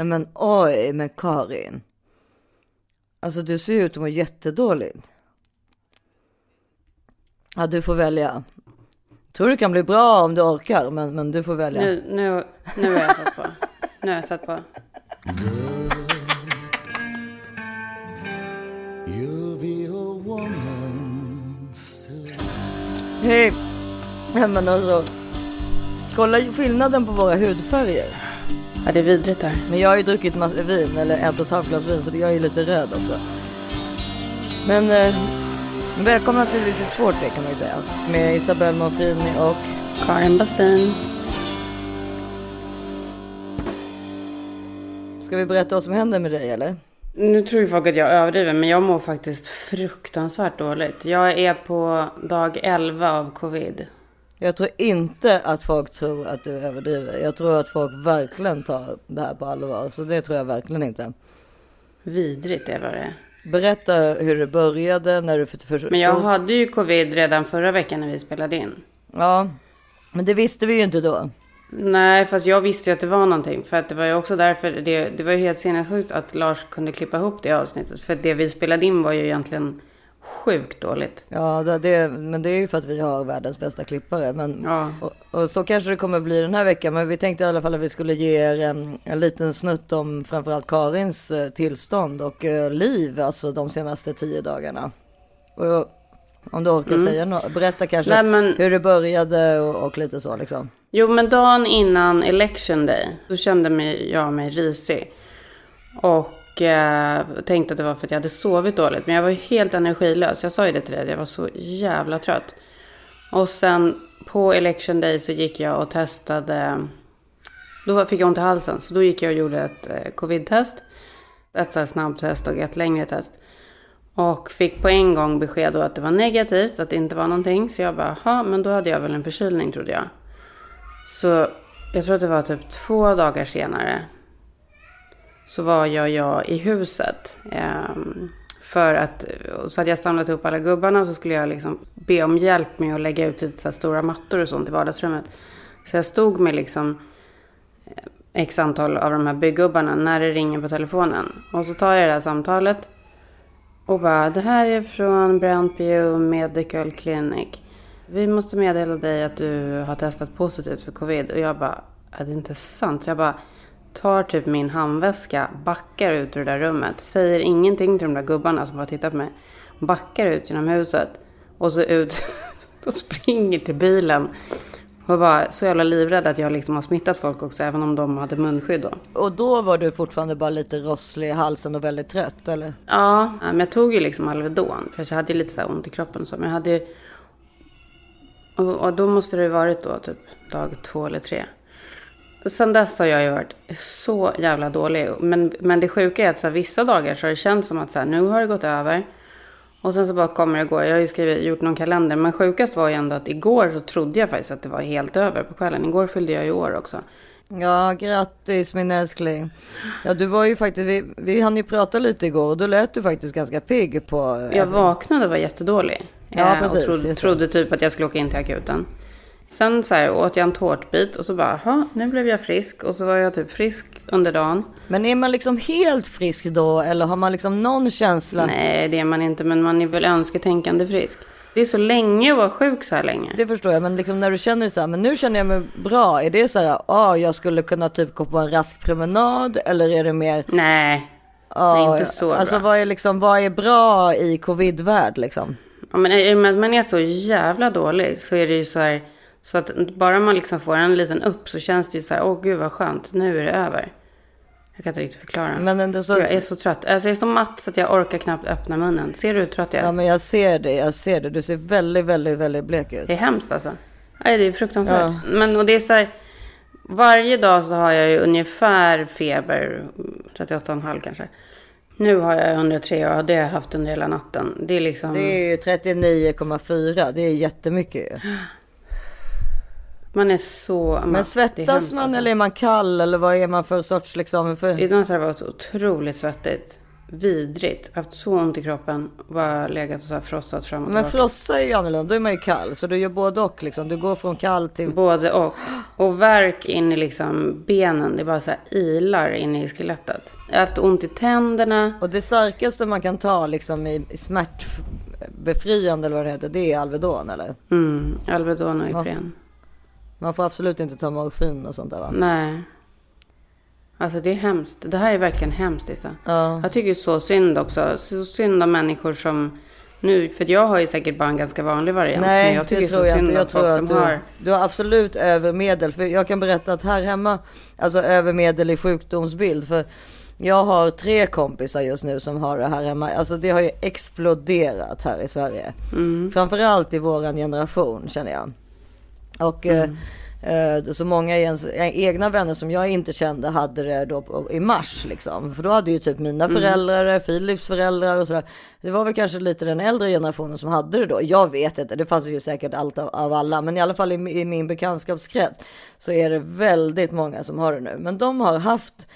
Nej men oj, men Karin. Alltså du ser ut att må jättedåligt. Ja, du får välja. Tror det kan bli bra om du orkar, men, men du får välja. Nu, nu, nu har jag satt på. Nu har jag satt på. Hej! Men alltså. Kolla skillnaden på våra hudfärger. Ja, det är vidrigt där. Men jag har ju druckit massa vin, eller ett och ett halvt glas vin, så jag är lite röd också. Men eh, välkomna till This is Sport kan man ju säga. Med Isabelle Monfrini och Karin Bastin. Ska vi berätta vad som händer med dig eller? Nu tror ju folk att jag överdriver, men jag mår faktiskt fruktansvärt dåligt. Jag är på dag 11 av covid. Jag tror inte att folk tror att du överdriver. Jag tror att folk verkligen tar det här på allvar. Så det tror jag verkligen inte. Vidrigt är vad det är. Berätta hur det började, när du förstod. Men jag hade ju covid redan förra veckan när vi spelade in. Ja, men det visste vi ju inte då. Nej, fast jag visste ju att det var någonting. För att det var ju också därför, det, det var ju helt sinnessjukt att Lars kunde klippa ihop det avsnittet. För det vi spelade in var ju egentligen sjukt dåligt. Ja, det, det, men det är ju för att vi har världens bästa klippare. Men, Ja. och, och så kanske det kommer bli den här veckan. Men vi tänkte i alla fall att vi skulle ge er en, en liten snutt om framförallt Karins eh, tillstånd och eh, liv, alltså de senaste tio dagarna. Och, om du orkar säga något, berätta kanske Mm. Nej, men- hur det började och, och lite så liksom. Jo, men dagen innan election day, så kände mig, jag mig risig. Och eh, tänkte att det var för att jag hade sovit dåligt. Men jag var ju helt energilös. Jag sa ju det till dig, jag var så jävla trött. Och sen på election day så gick jag och testade. Då fick jag ont i halsen, så då gick jag och gjorde ett eh, covid-test. Ett så snabbtest och ett längre test. Och fick på en gång besked då att det var negativt, att det inte var någonting. Så jag bara, ja men då hade jag väl en förkylning trodde jag. Så jag tror att det var typ två dagar senare. Så var jag, jag i huset. Ehm, för att, så hade jag samlat ihop alla gubbarna så skulle jag liksom be om hjälp med att lägga ut lite så här stora mattor och sånt i vardagsrummet. Så jag stod med liksom eh, x antal av de här byggubbarna när det ringer på telefonen. Och så tar jag det här samtalet. Och bara, det här är från Brandview Medical Clinic. Vi måste meddela dig att du har testat positivt för covid. Och jag bara, är det inte sant? Så jag bara tar typ min handväska, backar ut ur det där rummet. Säger ingenting till de där gubbarna som bara tittar på mig. Backar ut genom huset. Och så ut och springer till bilen. Och var så jävla livrädd att jag liksom har smittat folk också, även om de hade munskydd då. Och då var du fortfarande bara lite rosslig i halsen och väldigt trött eller? Ja, men jag tog ju liksom Alvedon. För jag hade ju lite så här ont i kroppen och så. Men jag hade ju... Och, och då måste det ju varit då typ dag två eller tre. Sen dess har jag ju varit så jävla dålig. Men, men det sjuka är att så här, vissa dagar så har det känts som att så här, nu har det gått över. Och sen så bara kommer det gå. Jag har ju skrivit, gjort någon kalender. Men sjukast var ju ändå att igår så trodde jag faktiskt att det var helt över på kvällen. Igår fyllde jag ju år också. Ja, grattis min älskling. Ja, du var ju faktiskt, vi, vi hann ju prata lite igår och då lät du faktiskt ganska pigg på... Jag vaknade och var jättedålig. Ja, Eh, precis, Och trodde, trodde typ att jag skulle åka in till akuten. Sen så här, åt jag en tårtbit och så bara, "Jaha, nu blev jag frisk. Och så var jag typ frisk under dagen. Men är man liksom helt frisk då eller har man liksom någon känsla? Nej, det är man inte, men man är väl önsketänkande frisk. Det är så länge att vara sjuk så här länge. Det förstår jag, men liksom när du känner så här, men nu känner jag mig bra. Är det så här, ja, jag skulle kunna typ gå på en rask promenad eller är det mer? Nej, Ja, Nej, inte så Alltså bra. vad är liksom, vad är bra i covid-värld liksom? Ja, men i och med att man är så jävla dålig så är det ju så här. Så att bara man liksom får en liten upp så känns det ju så här, åh gud vad skönt, nu är det över. Jag kan inte riktigt förklara. Men ändå så, jag är så trött. Alltså jag är så matt så att jag orkar knappt öppna munnen. Ser du hur trött jag är? ja men jag ser det, jag ser det. Du ser väldigt, väldigt, väldigt blek ut. Det är hemskt alltså. Nej, det är fruktansvärt. Ja. Men och det är så här. Varje dag så har jag ju ungefär feber. 38,5 kanske. Nu har jag 103 och det har jag haft under hela natten. Det är liksom. Det är ju 39,4, det är jättemycket ju. Man är så. Men svettas man alltså. eller är man kall eller vad är man för sorts liksom? För... Idag så har det varit otroligt svettigt. vidrigt. Haft så ont i kroppen. Bara legat och så här frostat fram och Men tillbaka. frossa är ju annorlunda, då är man ju kall. Så du gör både och liksom. Du går från kall till... Både och. Och värk in i liksom benen. Det är bara så här ilar in i skelettet. Jag har haft ont i tänderna. Och det starkaste man kan ta liksom i i smärtbefriande eller vad det heter, det är Alvedon eller? Mm, Alvedon och Ipren. Man får absolut inte ta morfin och sånt där va? Nej. Alltså det är hemskt. Det här är verkligen hemskt Issa. Ja. Jag tycker så synd också. Så synd om människor som nu, för jag har ju säkert bara en ganska vanlig variant. men Nej, jag tycker det så tror jag synd inte. Jag tror att du, har. du har absolut övermedel. För jag kan berätta att här hemma, alltså övermedel i sjukdomsbild. För jag har tre kompisar just nu som har det här hemma. Alltså det har ju exploderat här i Sverige. Mm. Framförallt i våran generation känner jag. Och Mm. eh, eh, så många i ens egna vänner som jag inte kände hade det då i mars liksom. För då hade ju typ mina Mm. föräldrar, det, Philips föräldrar och sådär. Det var väl kanske lite den äldre generationen som hade det då. Jag vet inte, det fanns ju säkert allt av, av alla. Men i alla fall i, i min bekantskapskrets så är det väldigt många som har det nu. Men de har haft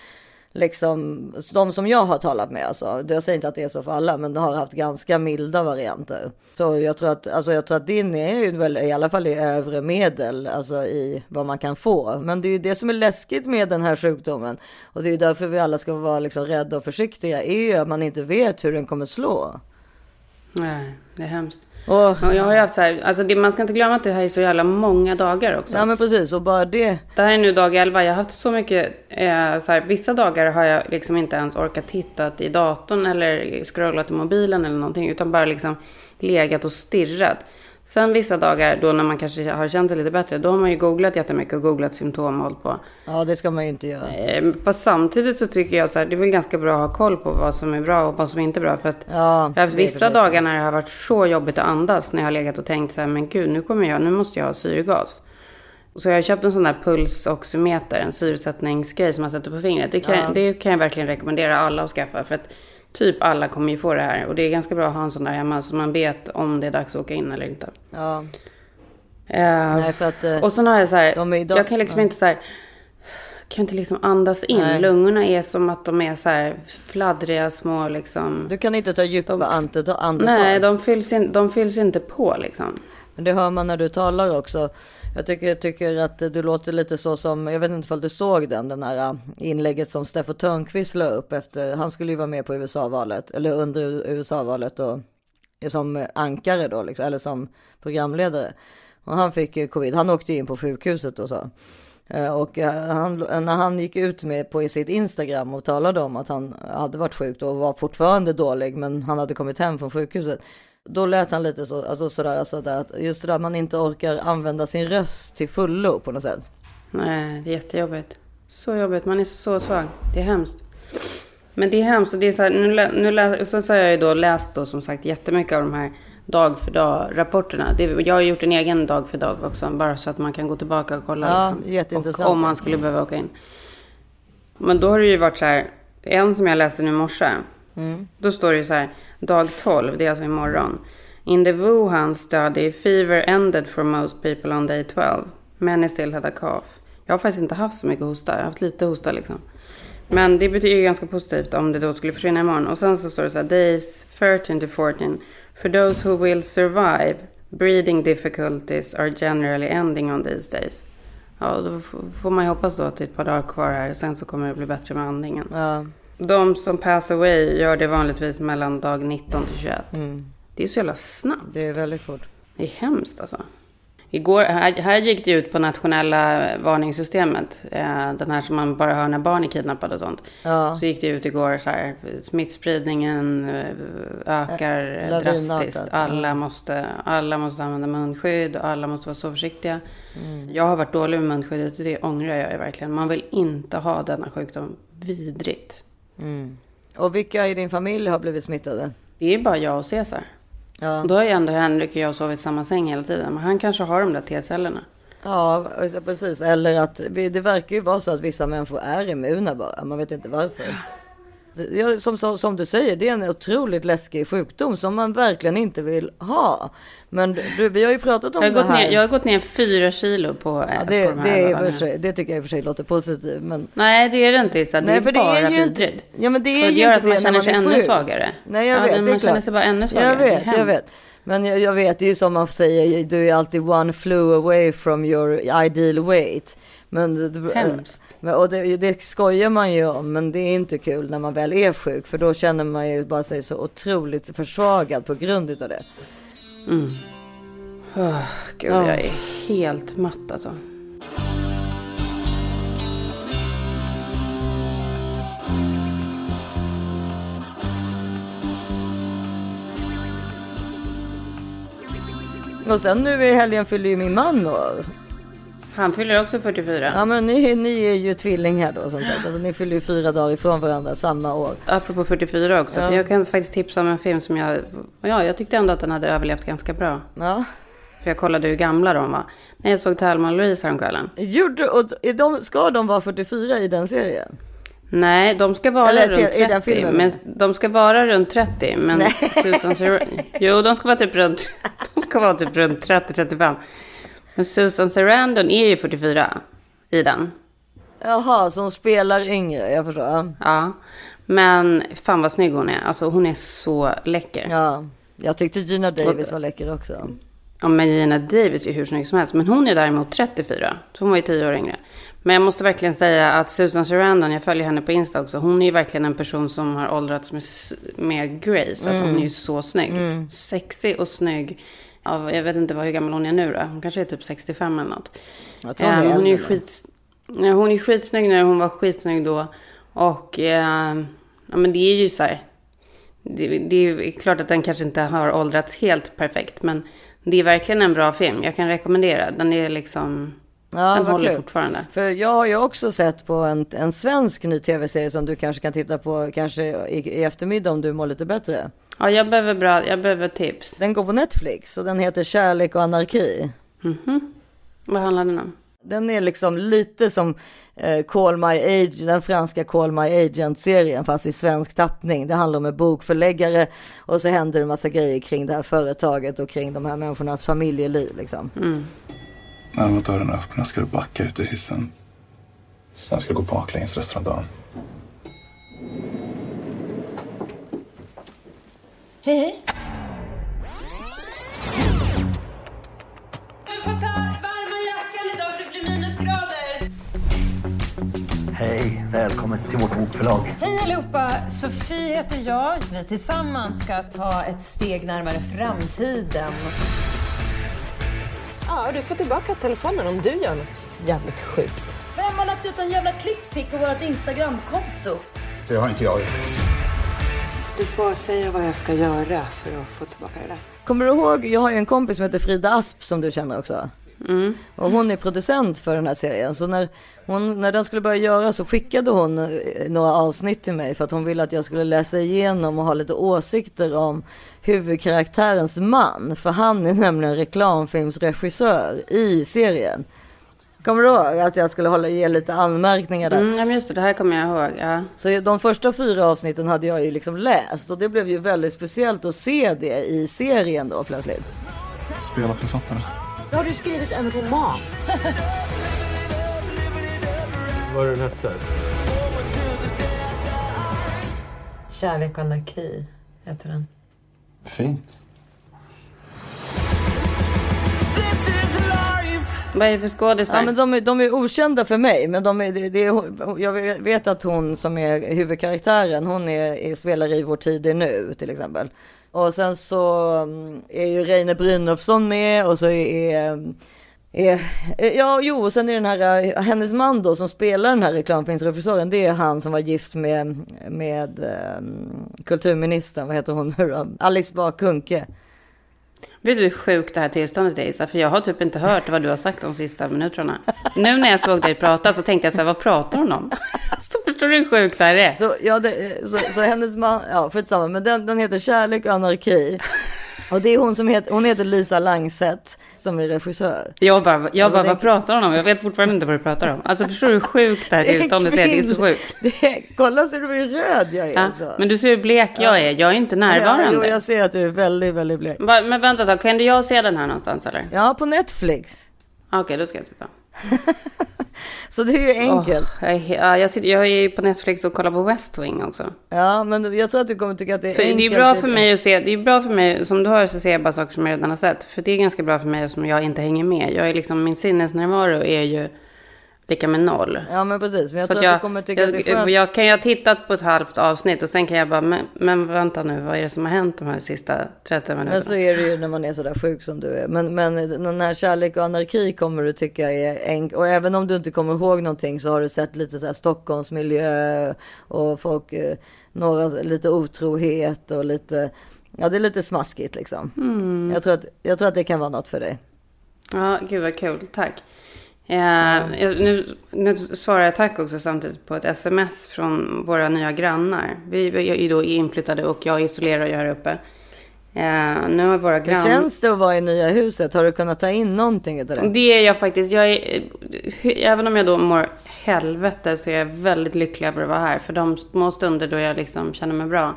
liksom, de som jag har talat med alltså, jag säger inte att det är så för alla, men de har haft ganska milda varianter. Så jag tror att, alltså jag tror att din är ju väl i alla fall i övre medel, alltså i vad man kan få. Men det är ju det som är läskigt med den här sjukdomen. Och det är ju därför vi alla ska vara liksom rädda och försiktiga, är ju att man inte vet hur den kommer slå. Nej, det är hemskt. Och, Och jag har ju haft så här, alltså det, man ska inte glömma att det här är så jävla många dagar också. ja men precis, och bara det. Det här är nu dag 11. Jag har haft så mycket, eh, så här, vissa dagar har jag liksom inte ens orkat titta i datorn eller scrollat i mobilen eller någonting. Utan bara liksom legat och stirrat. Sen vissa dagar då när man kanske har känt det lite bättre. Då har man ju googlat jättemycket och googlat symptom och hållit på. Ja, det ska man ju inte göra. Eh, fast samtidigt så tycker jag så här, det är väl ganska bra att ha koll på vad som är bra och vad som inte är bra. För att Ja, jag har haft vissa dagar när det har varit så jobbigt att andas. När jag har legat och tänkt så här, men gud, nu kommer jag, nu måste jag ha syrgas. Så jag har köpt en sån där pulsoximeter, en syresättningsgrej som man sätter på fingret. Det kan, Ja. det kan jag verkligen rekommendera alla att skaffa. För att typ alla kommer ju få det här. Och det är ganska bra att ha en sån där hemma så man vet om det är dags att åka in eller inte. Ja, Eh, nej för att... eh, och sen har jag så här, De idag- jag kan liksom inte så här, kan inte liksom andas in. Nej. Lungorna är som att de är så här fladdriga små liksom. Du kan inte ta djupa De- andetag. Nej, de fylls, in, de fylls inte på liksom. Men det hör man när du talar också. Jag tycker, tycker att du låter lite så som, jag vet inte om du såg den, den här äh, inlägget som Steffo Törnqvist la upp efter, han skulle ju vara med på USA-valet, eller under USA-valet och som ankare då, liksom, eller som programledare. Och han fick ju covid, han åkte in på sjukhuset och så. Äh, och äh, han, när han gick ut med på sitt Instagram och talade om att han hade varit sjuk och var fortfarande dålig, men han hade kommit hem från sjukhuset. Då lät han lite så, alltså sådär, alltså där, att just det där man inte orkar använda sin röst till fullo på något sätt. Nej, det är jättejobbigt. Så jobbigt, man är så svag. Det är hemskt. Men det är hemskt och det är så här, nu, lä- nu så har jag ju då läst då som sagt jättemycket av de här dag för dag rapporterna. Det, jag har gjort en egen dag för dag också, bara så att man kan gå tillbaka och kolla. Ja, liksom. jätteintressant. Och om man skulle behöva åka in. Men då har det ju varit så här, en som jag läste nu i morse. Mm. Då står det ju så här, dag 12, det är alltså imorgon. In the Wuhan study, fever ended for most people on day 12. Many still had a cough. Jag har faktiskt inte haft så mycket hosta, jag har haft lite hosta liksom. Men det betyder ju ganska positivt om det då skulle försvinna imorgon. Och sen så står det så här, days 13 to 14. For those who will survive, breathing difficulties are generally ending on these days. Ja, då får man ju hoppas då att det är ett par dagar kvar här. Sen så kommer det bli bättre med andningen. Ja, de som pass away gör det vanligtvis mellan dag 19 till 21. mm. Det är så jävla snabbt. det är väldigt fort. Det är hemskt alltså. Igår, här, här gick det ut på nationella varningssystemet. Eh, den här som man bara hör när barn är kidnappade och sånt. Ja, Så gick det ut igår så här. Smittspridningen eh, ökar Eh, lavinartat, drastiskt. Alla måste, alla måste använda munskydd och alla måste vara så försiktiga. Jag har varit dålig med munskyddet och det ångrar jag verkligen. Man vill inte ha denna sjukdom. Vidrigt. Mm. Och vilka i din familj har blivit smittade? Det är bara jag och Cesar. Ja, Då har ju ändå Henrik och jag sovit i samma säng hela tiden. Men han kanske har de där T-cellerna. ja alltså, precis. Eller att det verkar ju vara så att vissa människor är immuna bara. Man vet inte varför. Ja, som, som, du säger, det är en otroligt läskig sjukdom som man verkligen inte vill ha. Men du, vi har ju pratat om jag har det här. Ner, jag har gått ner fyra kilo på, ja, det, på de här det, är sig, det tycker jag i och för sig låter positivt. Men... Nej, det är det inte Issa. Det Nej, är för bara det är ju vidrigt. Ja, men det är för ju gör inte att man känner sig ännu svagare. Nej, jag vet. Ja, man känner sig bara ännu svagare. Jag vet, jag vet. Men jag, jag, vet, det är ju som man säger, du är alltid one flew away from your ideal weight. Men, Hemskt. Och det, det skojar man ju om, men det är inte kul när man väl är sjuk. För då känner man ju bara sig så otroligt försvagad på grund av det. Mm. Oh, gud, ja. jag är helt matt alltså. Och sen nu i helgen fyller ju min man år. Han fyller också 44. Ja men ni, ni är ju tvillingar då som sagt. Alltså, ni fyller ju fyra dagar ifrån varandra samma år. Apropå 44 också. Ja. För jag kan faktiskt tipsa om en film som jag... Ja, jag tyckte ändå att den hade överlevt ganska bra. Ja. För jag kollade hur gamla de var. När jag såg Thelma och Louise häromkvällen. Gjorde, och är de, ska de vara 44 i den serien? Nej, de ska vara Eller, runt 30. Men de ska vara runt 30. Men Nej. Susan Sarandon... Jo, de ska vara typ runt... De ska vara typ runt 30-35. Men Susan Sarandon är ju 44 i den. Jaha, så hon spelar yngre, jag förstår. Ja, men fan vad snygg hon är. Alltså hon är så läcker. Ja, jag tyckte Gina Davis var läcker också. Ja, men Gina Davis är hur snygg som helst. Men hon är däremot 34, så hon var ju 10 år yngre. Men jag måste verkligen säga att Susan Sarandon, jag följer henne på Insta också. Hon är ju verkligen en person som har åldrats med, med grace. Alltså mm. hon är ju så snygg. Mm. Sexig och snygg av, jag vet inte vad, hur gammal hon är nu då. Hon kanske är typ 65 eller något. Jag tror hon, är, hon är skit, ja, hon är skitsnygg nu, hon var skitsnygg då. Och eh, ja, men det är ju så här. Det, det, är klart att den kanske inte har åldrats helt perfekt. Men det är verkligen en bra film. Jag kan rekommendera. Den är liksom... Ja, den håller kul. fortfarande. För jag har ju också sett på en, en svensk ny tv-serie som du kanske kan titta på kanske i, i eftermiddag om du mår lite bättre. Ja, jag behöver, bra, jag behöver tips. Den går på Netflix och den heter Kärlek och anarki. Mm -hmm. Vad handlar den om? Den är liksom lite som eh, Call My Agent, den franska Call My Agent-serien, fast i svensk tappning. Det handlar om en bokförläggare och så händer det en massa grejer kring det här företaget och kring de här människornas familjeliv. Liksom. Mm. När de dörrarna öppnas ska du backa ut ur hissen. Sen ska du gå baklänges resten av dagen. Hej, hej. Du får ta varma jackan idag för det blir minusgrader. Hej, välkommen till vårt bokförlag. Hej allihopa, Sofie heter jag. Vi tillsammans ska ta ett steg närmare framtiden. Ja, du får tillbaka telefonen om du gör något jävligt sjukt. Vem har lagt ut en jävla klickpick på vårt Instagramkonto? Det har inte jag gjort. Du får säga vad jag ska göra för att få tillbaka det där. Kommer du ihåg, jag har ju en kompis som heter Frida Asp som du känner också. Mm. Och hon är producent för den här serien. Så när, hon, när den skulle börja göra så skickade hon eh, några avsnitt till mig för att hon ville att jag skulle läsa igenom och ha lite åsikter om huvudkaraktärens man. För han är nämligen reklamfilmsregissör i serien. Kommer du ihåg att jag skulle hålla, ge lite anmärkningar där? Mm, just det, det här kommer jag ihåg. Ja. Så de första fyra avsnitten hade jag ju liksom läst och det blev ju väldigt speciellt att se det i serien då plötsligt. Spela författare. Har du skrivit en roman? Vad den hette? Kärlek och anarki heter den. Fint. Vad är det för skådisar? Ja, men de, är, de är okända för mig, men de är, det, det är, jag vet att hon som är huvudkaraktären, hon är, är spelar i Vår tid är nu till exempel. Och sen så mm, är ju Reine Brynolfsson med och så är, är mm, Ja, jo, och sen är den här, eh, hennes man då som spelar den här reklamfilmsregissören, det är han som var gift med, med um, kulturministern, vad heter hon nu då? Alice Bah Kuhnke. Vet du hur sjukt det här tillståndet är Isa? För jag har typ inte hört vad du har sagt de sista minuterna. Nu när jag såg dig prata så tänkte jag så här, vad pratar hon om? Så förstår du hur sjukt det här är? Så, ja, det, så, så hennes man, ja skitsamma, men den, den heter Kärlek och anarki. Och det är hon som heter, hon heter Lisa Langset som är regissör. Jag bara, jag Alltså, bara vad pratar hon om? Jag vet fortfarande inte vad du pratar om. Alltså förstår du hur sjukt det här tillståndet är? Det är så sjukt. Är, kolla så du är röd jag är Ja, också. men du ser hur blek jag är. Jag är inte Ja, närvarande. jo, jag ser att du är väldigt, väldigt blek. Va- Men vänta tag, kan du jag se den här någonstans eller? Ja, på Netflix. Okej, då ska jag titta. Så det är ju enkelt. Åh, jag, jag, sitter, jag är ju på Netflix och kollar på West Wing också. Ja, men jag tror att du kommer tycka att det är För enkelt. det är bra för mig att se, det är bra för mig, som du hör så ser jag bara saker som jag redan har sett. För det är ganska bra för mig som jag inte hänger med. Jag är liksom, min sinnesnärvaro är ju lika med noll. Ja, men precis. Men jag Så tror att att, jag, du kommer tycka jag, att det är skönt. jag kan ju ha tittat på ett halvt avsnitt och sen kan jag bara, men, men vänta nu, vad är det som har hänt de här sista 30 minuterna? Men så är det ju när man är sådär sjuk som du är. Men, men den här kärlek och anarki kommer du tycka är enkelt. Och även om du inte kommer ihåg någonting så har du sett lite så här Stockholmsmiljö och folk, eh, några, lite otrohet och lite, ja det är lite smaskigt liksom. Mm. Jag, tror att, jag tror att det kan vara något för dig. Ja, gud vad kul. Tack. Eh, jag, nu, nu svarar jag tack också samtidigt på ett sms från våra nya grannar. Vi vi är ju då inflyttade och jag isolerar ju här uppe. Eh, nu har våra Hur grannar... känns det att vara i nya huset? Har du kunnat ta in någonting av det? Det är jag faktiskt. Jag är, även om jag då mår helvete så är jag väldigt lycklig över att vara här. För de små stunder då jag liksom känner mig bra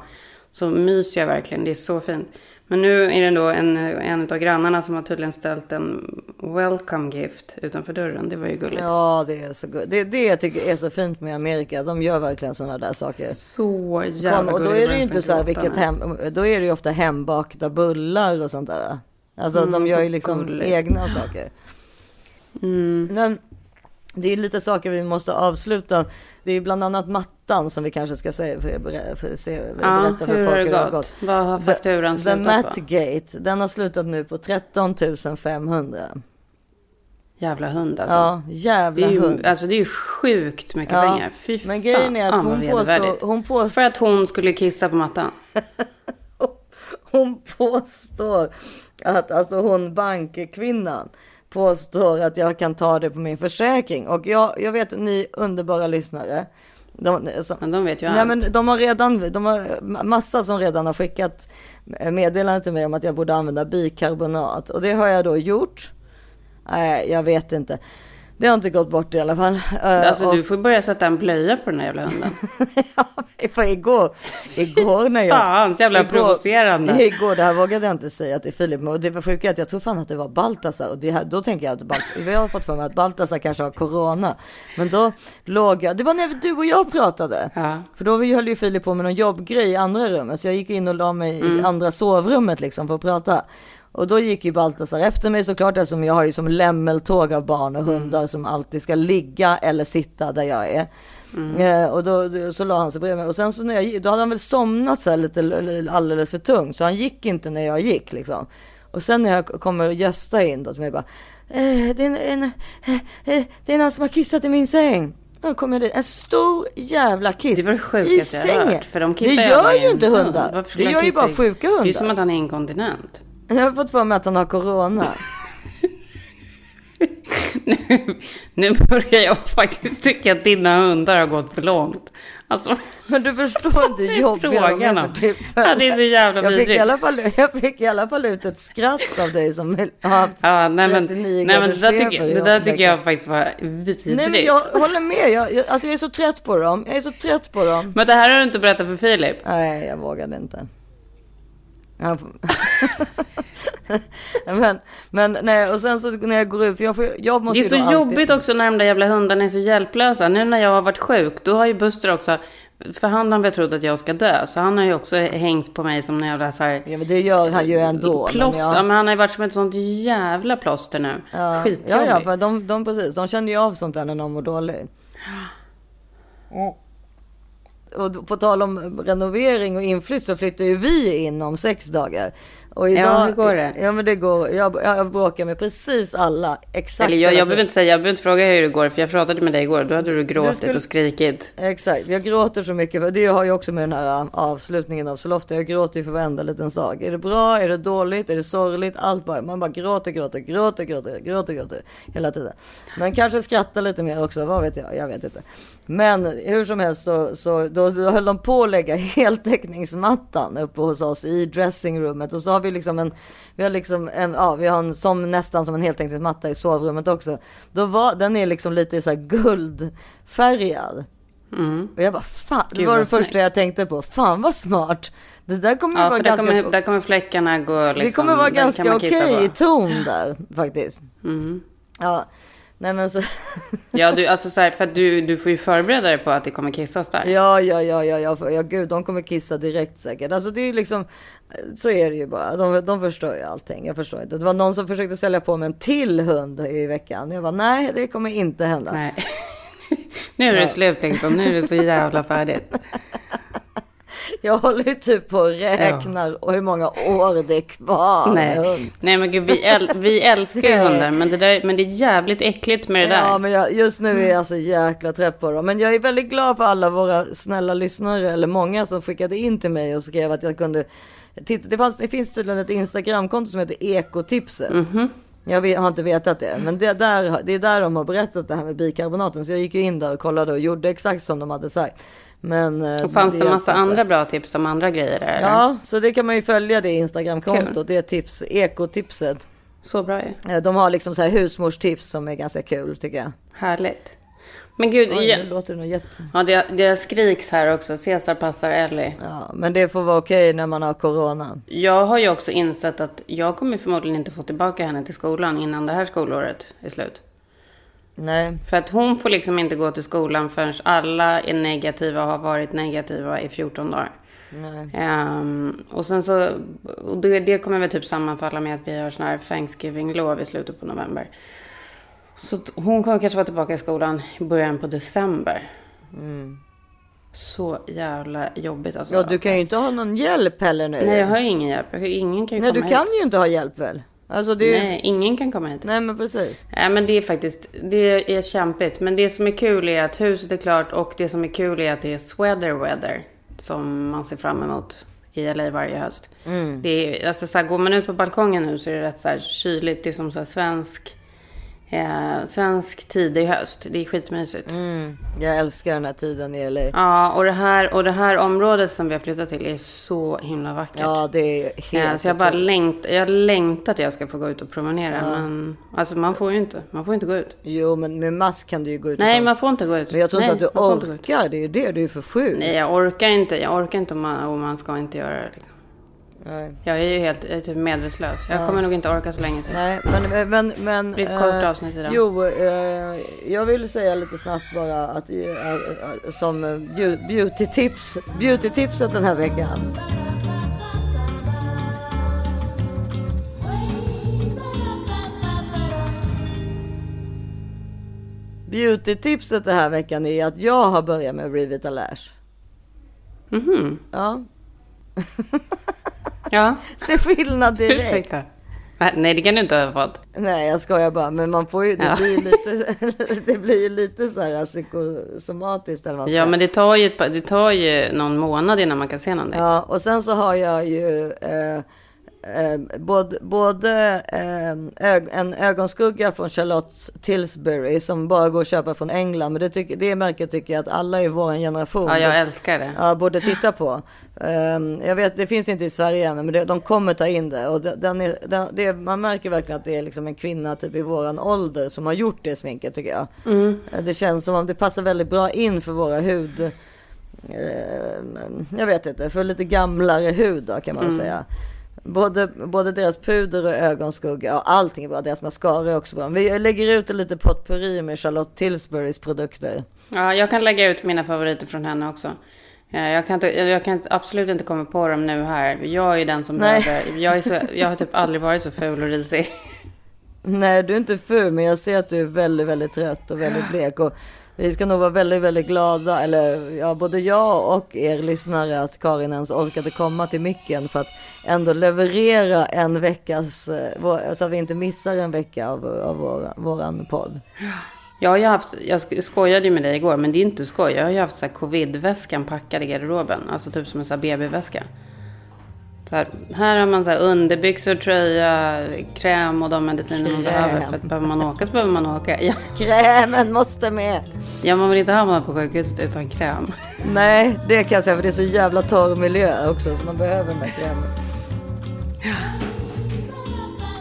så myser jag verkligen. Det är så fint. Men nu är det då en, en av grannarna som har tydligen ställt en welcome gift utanför dörren. Det var ju gulligt. Ja, det är så gulligt. Det, det jag tycker är så fint med Amerika. De gör verkligen sådana där saker. Så jävla Kom, och då gulligt är det ju inte så här vilket hem, då är det ju ofta hembakta bullar och sånt där. Alltså Mm, de gör ju liksom gulligt. egna saker. Mm. Men det är lite saker vi måste avsluta. Det är bland annat mattan som vi kanske ska säga, för, för, se, Ja, berätta för hur folk har hur det gått? Vad har fakturan The slutat på? Mattgate, den har slutat nu på 13 500. Jävla hund alltså. Ja, det, jävla är ju, hund. alltså det är ju sjukt mycket Ja, pengar. Fy men grejen är att hon påstår, hon påstår För att hon skulle kissa på mattan. Hon påstår att, alltså hon bankkvinnan påstår att jag kan ta det på min försäkring. Och jag, jag vet ni underbara lyssnare. De, så, Men de vet ju nej, allt. men de har redan, de har massa som redan har skickat meddelande till mig om att jag borde använda bikarbonat. Och det har jag då gjort. Nej, jag vet inte. Det har inte gått bort i alla fall. Eh, Alltså och- du får börja sätta en blöja på den här jävla hunden. ja, för igår, igår när jag... Fan, så jävla provocerande. Igår, det här vågade jag inte säga till Filip. Och det var sjuka att jag tror fan att det var Baltasar. Och det här, då tänker jag att Baltasar, vi har fått för mig att Baltasar kanske har corona. Men då låg jag, det var när du och jag pratade. Ja. För då höll ju Filip på med någon jobbgrej i andra rummet. Så jag gick in och la mig Mm. i andra sovrummet liksom för att prata. Och då gick ju Baltasar efter mig såklart eftersom jag har ju som lämmeltåg av barn och hundar som alltid ska ligga eller sitta där jag är. Eh, och då, då så la han sig bredvid mig och sen så när jag gick, då hade han väl somnat så här lite alldeles för tungt så han gick inte när jag gick liksom. Och sen när jag kommer Gösta in då till mig bara eh, det, är en, en, eh, eh, det är någon som har kissat i min säng. Då kommer det en stor jävla kiss Det var det i sjukaste jag har sängen. hört. För de det gör i ju inte hund. hundar. Det gör ju bara i- sjuka Det är hundar. som att han är inkontinent. Jag har fått för mig att han har corona. Nu, nu börjar jag faktiskt tycka att dina hundar har gått för långt. Alltså, Men du förstår inte hur jobbiga de är för tillfället. Ja, det är så jävla jag fick, i alla fall, jag fick i alla fall ut ett skratt av dig som har haft Ja, nej men, 39 nej, men det där tycker, det där tycker jag faktiskt var vidrigt. Nej men jag håller med. Jag, jag, alltså jag är så trött på dem. Jag är så trött på dem. Men det här har du inte berättat för Filip. Nej, jag vågade inte. Men, men nej, och sen så när jag går ut, för jag, får, jag måste Det är så alltid- jobbigt också när de där jävla hundarna är så hjälplösa. Nu när jag har varit sjuk, då har ju Buster också, för han har väl trott att jag ska dö, så han har ju också hängt på mig som en jävla så här Ja men det gör han ju ändå. men plåster. jag- Ja, men han har ju varit som ett sånt jävla plåster nu. Ja, ja, Skitjobbigt. ja, för de, de, precis, de känner ju av sånt där när någon mår dåligt. Och på tal om renovering och inflytt så flyttar ju vi in om sex dagar. Och Ja, hur går det? Ja, men det går. Jag, jag bråkar med precis alla. Exakt. Eller jag, jag behöver inte säga, jag behöver inte fråga hur det går, för jag pratade med dig igår. Då hade du gråtit skulle- och skrikit. Exakt, jag gråter så mycket. För det har ju också med den här äh, avslutningen av Sollofta. Jag gråter ju för varenda liten sak. Är det bra? Är det dåligt? Är det sorgligt? Allt bara. Man bara gråter, gråter, gråter, gråter, gråter, gråter. Hela tiden. Men kanske skrattar lite mer också. Vad vet jag? Jag vet inte. Men hur som helst så, så då då, då höll de på att lägga heltäckningsmattan uppe hos oss i dressingroomet. Och så har vi liksom en, vi har liksom en, ja vi har en som nästan som en heltäckningsmatta i sovrummet också. Då var, den är liksom lite så här guldfärgad. Mm. Och jag bara fan, det var det första snyggt. jag tänkte på. Fan vad smart. Det där kommer Ja, vara ganska... kommer, där kommer fläckarna gå liksom. det kommer vara där kan ganska okej kissa i ton där faktiskt. Mm. Ja, nej men så. Ja, du, alltså så här, för du, du får ju förbereda dig på att det kommer kissas där. Ja, ja, ja, ja, ja, ja, gud, de kommer kissa direkt säkert. Alltså det är ju liksom, så är det ju bara. De, de förstör ju allting. Jag förstår inte. Det var någon som försökte sälja på mig en till hund i veckan. Jag var nej, det kommer inte hända. Nej. nu är det slut liksom. Nu är det så jävla färdigt. Jag håller ju typ på och räknar och hur många år det är kvar. Nej. Nej men gud, vi, äl, vi älskar ju hundar. Men det, där, men det är jävligt äckligt med det där. Ja, men jag, just nu är jag så jäkla trött på dem. Men jag är väldigt glad för alla våra snälla lyssnare, eller många som skickade in till mig och skrev att jag kunde. Det, fanns, det finns tydligen ett Instagramkonto som heter Ekotipset. Mhm. Jag vet, har inte vetat det, men det, där, det är där de har berättat det här med bikarbonaten. Så jag gick in där och kollade och gjorde exakt som de hade sagt. Men, eh, Och fanns det hjälpte massa inte. andra bra tips om andra grejer eller? Ja, så det kan man ju följa det Instagramkontot. Det är tips, ekotipset. Så bra ju. Eh, De har liksom så här husmorstips som är ganska kul tycker jag. Härligt. Men gud, Oj, ja, nu låter det jätte... ja, det, det skriks här också. Caesar passar Ellie. Ja, men det får vara okej när man har corona. Jag har ju också insett att jag kommer förmodligen inte få tillbaka henne till skolan innan det här skolåret är slut. Nej, För att hon får liksom inte gå till skolan förrän alla är negativa och har varit negativa i 14 dagar. nej. Ehm, och sen så, och det, det kommer väl typ sammanfalla med att vi har sån här Thanksgiving-lov i slutet på november. Så hon kommer kanske vara tillbaka i skolan i början på december. Så jävla jobbigt alltså. Ja, du kan ju inte ha någon hjälp heller nu. Nej, jag har ingen hjälp. Ingen kan ju Nej, du kan hit. ju inte ha hjälp väl? Alltså det. Nej, ingen kan komma hit. Nej, men precis. Nej, men det är faktiskt, det är kämpigt. Men det som är kul är att huset är klart och det som är kul är att det är sweater weather som man ser fram emot i LA varje höst. Mm. Det är, alltså så här, går man ut på balkongen nu så är det rätt så här kyligt. Det är som så här svensk, eh, svensk tidig höst. Det är skitmysigt. Mm, jag älskar den här tiden i LA. Ja, och det, här, och det här området som vi har flyttat till är så himla vackert. Ja, det är Ja, helt så jag bara längt, jag längtar att jag ska få gå ut och promenera. Men alltså man får ju inte. Man får inte gå ut. Jo, men med mask kan du ju gå ut och Nej, man får inte gå ut. Men jag tror Nej, inte att du orkar. Det är ju det. Du är för sjuk. Nej, jag orkar inte. Jag orkar inte om man, om man ska inte göra det. Liksom. Nej. Jag är ju helt är typ medvetslös. Jag kommer nog inte orka så länge till. Nej, men... men, men Det blir ett eh, kort avsnitt idag. Jo, eh, jag vill säga lite snabbt bara att eh, eh, som eh, beau- beauty-tips, beauty-tipset den här veckan. Beauty-tipset den här veckan är att jag har börjat med Revitalash. Mhm. Ja, Ja, se skillnad direkt. Nej, det kan du inte ha fått. Nej, jag skojar bara, men man får ju, det Ja. blir lite, det blir ju lite så här psykosomatiskt eller vad Ja, men det tar, ju det tar ju någon månad innan man kan se någonting. Ja, och sen så har jag ju eh, eh, både, både eh, ög, en ögonskugga från Charlotte Tilbury som bara går att köpa från England. Men det, tycker, det märket tycker jag att alla i vår generation Ja, jag älskar det. ja, borde titta på. Ehm, jag vet, det finns inte i Sverige ännu, men det, de kommer ta in det. Och den är, den, det, man märker verkligen att det är liksom en kvinna typ i våran ålder som har gjort det sminket tycker jag. Eh, Det känns som om det passar väldigt bra in för våra hud. eh, jag vet inte, för lite gamlare hud då kan man väl säga. Både, både deras puder och ögonskugga, ja, allting är bra. Deras mascara är också bra. Vi lägger ut en lite potpurri med Charlotte Tilburys produkter. Ja, jag kan lägga ut mina favoriter från henne också. Ja, Jag kan, inte, jag kan absolut inte komma på dem nu här. Jag är den som Nej. behöver... Jag, är så, jag har typ aldrig varit så ful och risig. Nej, du är inte ful, men jag ser att du är väldigt, väldigt trött och väldigt blek. Och vi ska nog vara väldigt, väldigt glada, eller ja, både jag och er lyssnare, att Karin ens orkade komma till micken för att ändå leverera en veckas, eh, så att vi inte missar en vecka av, av vår, våran podd. Jag har haft, jag skojade ju med dig igår, men det är inte skoj. Jag har ju haft så här covid-väskan packad i garderoben. Alltså typ som en BB-väska. Så här, här har man så här underbyxor, tröja, kräm och de mediciner man behöver. För att behöver man åka så behöver man åka. Ja, Krämen måste med. ja man vill inte hamna på sjukhuset utan kräm. Nej, det kan jag säga för det är så jävla torr miljö också så man behöver den där krämen.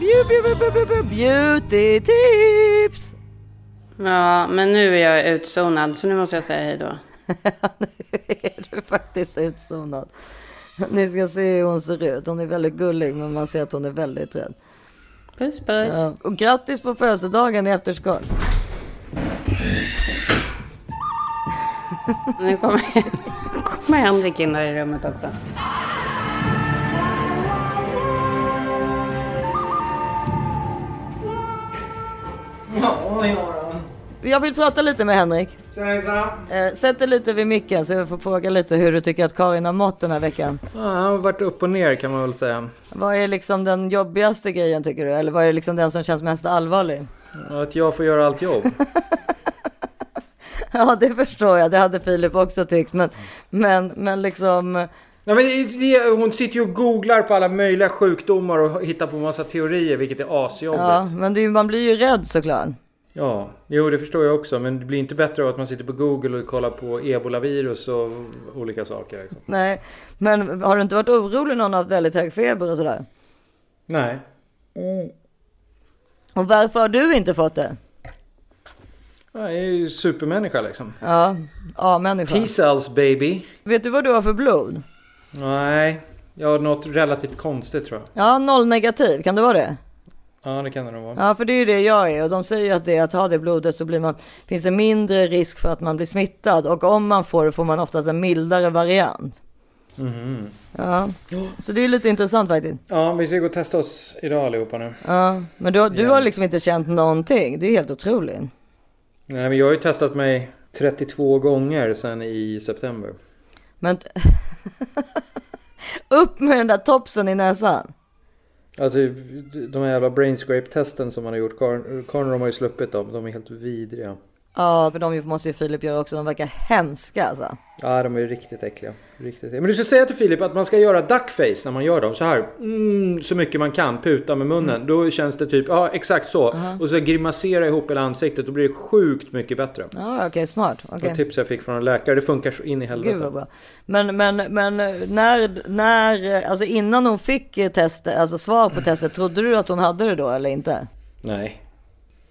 Beau- beau- beau- beau- beau- Beauty tips! Ja, men nu är jag utzonad så nu måste jag säga hej då. nu är du faktiskt utzonad. Ni ska se hur hon ser ut. Hon är väldigt gullig men man ser att hon är väldigt rädd. Puss puss. Ja. Och grattis på födelsedagen i efterskott. Nu kommer, kommer Henrik in där i rummet också. Jag vill prata lite med Henrik. Eh, sätt dig lite vid micken så jag får fråga lite hur du tycker att Karin har mått den här veckan. Ja, han har varit upp och ner kan man väl säga. Vad är liksom den jobbigaste grejen tycker du? Eller vad är liksom den som känns mest allvarlig? Att jag får göra allt jobb. Ja, det förstår jag. Det hade Filip också tyckt. Men, men, men liksom... Nej, men det, hon sitter ju och googlar på alla möjliga sjukdomar och hittar på massa teorier vilket är asjobbigt. Ja, Ja. men det, man blir ju rädd såklart. Ja, jo det förstår jag också. Men det blir inte bättre av att man sitter på Google och kollar på ebolavirus och olika saker. Liksom. Nej, men har du inte varit orolig någon har haft väldigt hög feber och sådär? Nej. Och varför har du inte fått det? Jag är ju supermänniska liksom. Ja, A-människa. T-cells baby. Vet du vad du har för blod? Nej, jag har något relativt konstigt tror jag. Ja, noll negativ. Kan det vara det? Ja, det kan det nog vara. Ja, för det är ju det jag är. Och de säger ju att det att ha det blodet så blir man, finns det mindre risk för att man blir smittad. Och om man får det får man oftast en mildare variant. Mhm. Ja, så det är lite intressant faktiskt. Ja, vi ska gå och testa oss idag allihopa nu. Ja, men du, du har liksom inte känt någonting. Det är helt otroligt. Nej, men jag har ju testat mig 32 gånger sedan i september. Men upp med den där topsen i näsan. Alltså de här jävla brainscrape testen som man har gjort. Karin har ju sluppit dem. De är helt vidriga. Ja, för de måste ju Filip göra också. De verkar hemska alltså. Ja, de är ju riktigt äckliga. Riktigt äckliga. Men du ska säga till Filip att man ska göra duckface när man gör dem. Så här. Mm, så mycket man kan. Puta med munnen. Då känns det typ, ja exakt så. Och så grimasera ihop hela ansiktet. Då blir det sjukt mycket bättre. Ja, okej, smart. Det var tips jag fick från en läkare. Det funkar så in i helvete. Gud vad bra. Men, men, men när, när, alltså innan hon fick testet, alltså svar på testet, trodde du att hon hade det då eller inte? Nej.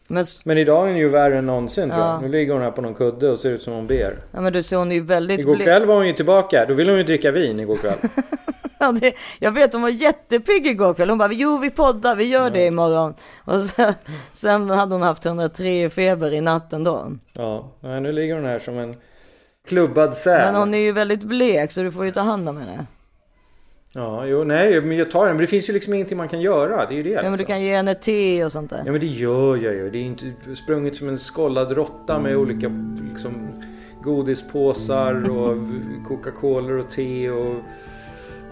Men, Men idag är hon ju värre än någonsin tror Ja. jag. Nu ligger hon här på någon kudde och ser ut som hon ber. ja, men du ser hon är ju väldigt Igår kväll var hon ju tillbaka. Då ville hon ju dricka vin igår kväll. Ja, det, jag vet hon var jättepigg igår kväll. Hon bara, jo vi poddar, vi gör det imorgon. Och sen, sen hade hon haft 103 i feber i natten då. Ja, nu ligger hon här som en klubbad säl. Men hon är ju väldigt blek så du får ju ta hand om henne. Ja, jo, nej, men jag tar den. Men det finns ju liksom ingenting man kan göra. Det är ju det. Ja men du liksom. kan ge henne te och sånt där. Ja, men det gör jag ju. Det är inte sprungit som en skållad råtta med olika liksom, godispåsar och Coca-Cola och te och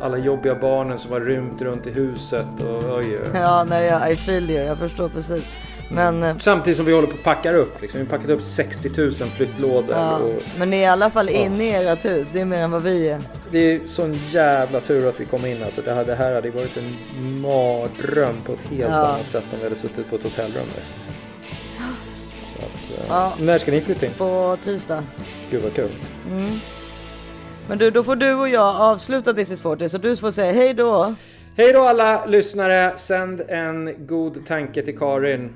alla jobbiga barnen som har rymt runt i huset. Och, oj, oj. Ja, nej, I feel you, jag förstår precis. Men, eh, Samtidigt som vi håller på att packa upp. Liksom. Vi har packat upp 60 000 flyttlådor. ja, Och men ni är i alla fall inne i ert hus, det är mer än vad vi är. det är sån jävla tur att vi kom in. Alltså, det, här, det här hade varit en mardröm på ett helt Ja. annat sätt om vi hade suttit på ett hotellrum. Så att, eh, Ja. När ska ni flytta in? På tisdag. Gud vad kul. Men du, då får du och jag avsluta This is 40 så du får säga hej då. Hej då alla lyssnare. Sänd en god tanke till Karin.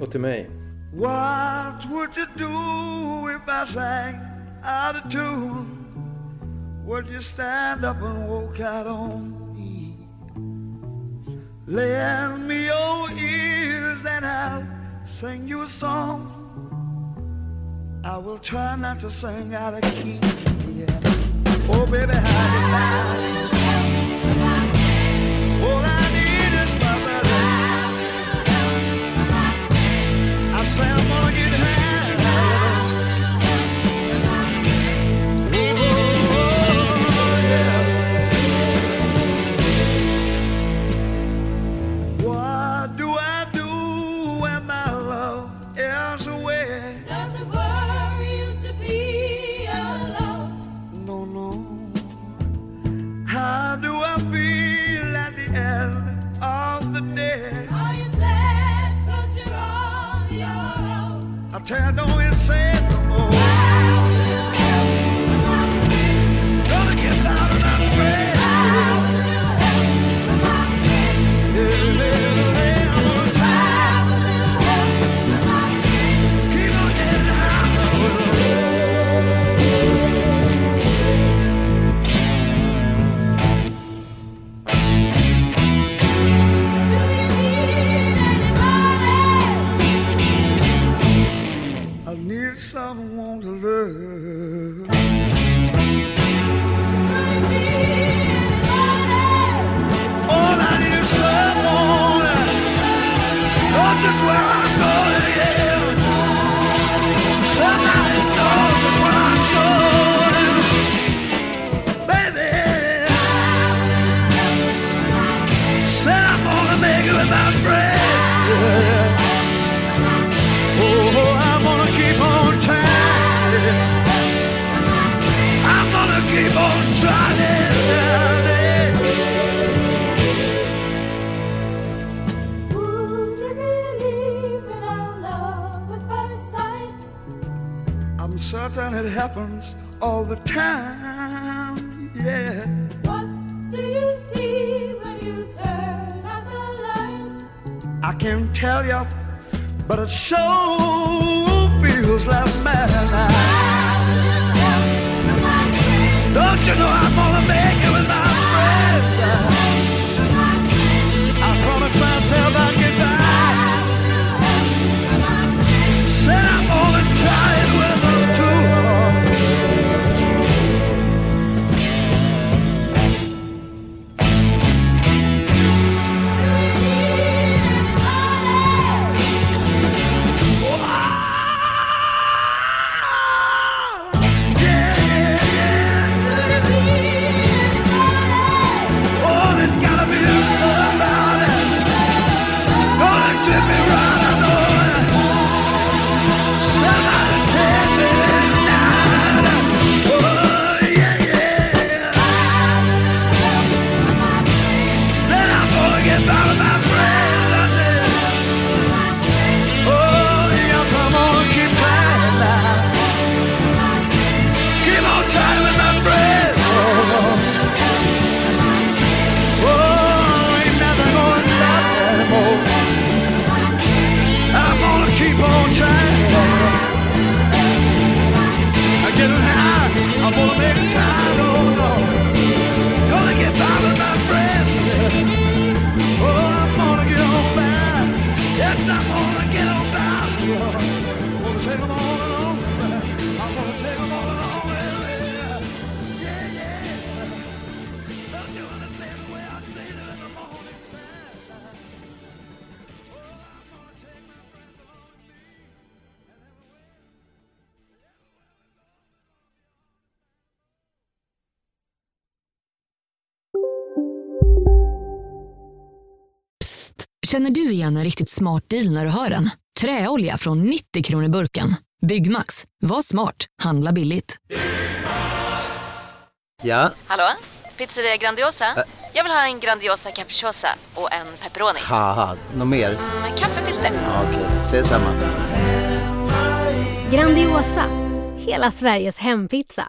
Och till mig. What would you do if I sang out of tune? Would you stand up and walk out on me? Lend me your ears and I'll sing you a song. I will try not to sing out of key. Yeah. Oh, baby, how you like? All I need I Tear don't it say no more. It happens all the time. Yeah. What do you see when you turn out the light? I can't tell you, but it sure feels like madness. Don't you know I'm gonna make it Känner du igen en riktigt smart deal när du hör den? Träolja från 90 kronor burken. Byggmax. Var smart. Handla billigt. Ja, Hallå? Pizzeria Grandiosa? Jag vill ha en Grandiosa capriciosa och en pepperoni. något mer? Med kaffefilter. Ja, Okej, ses samma. Grandiosa, hela Sveriges hempizza.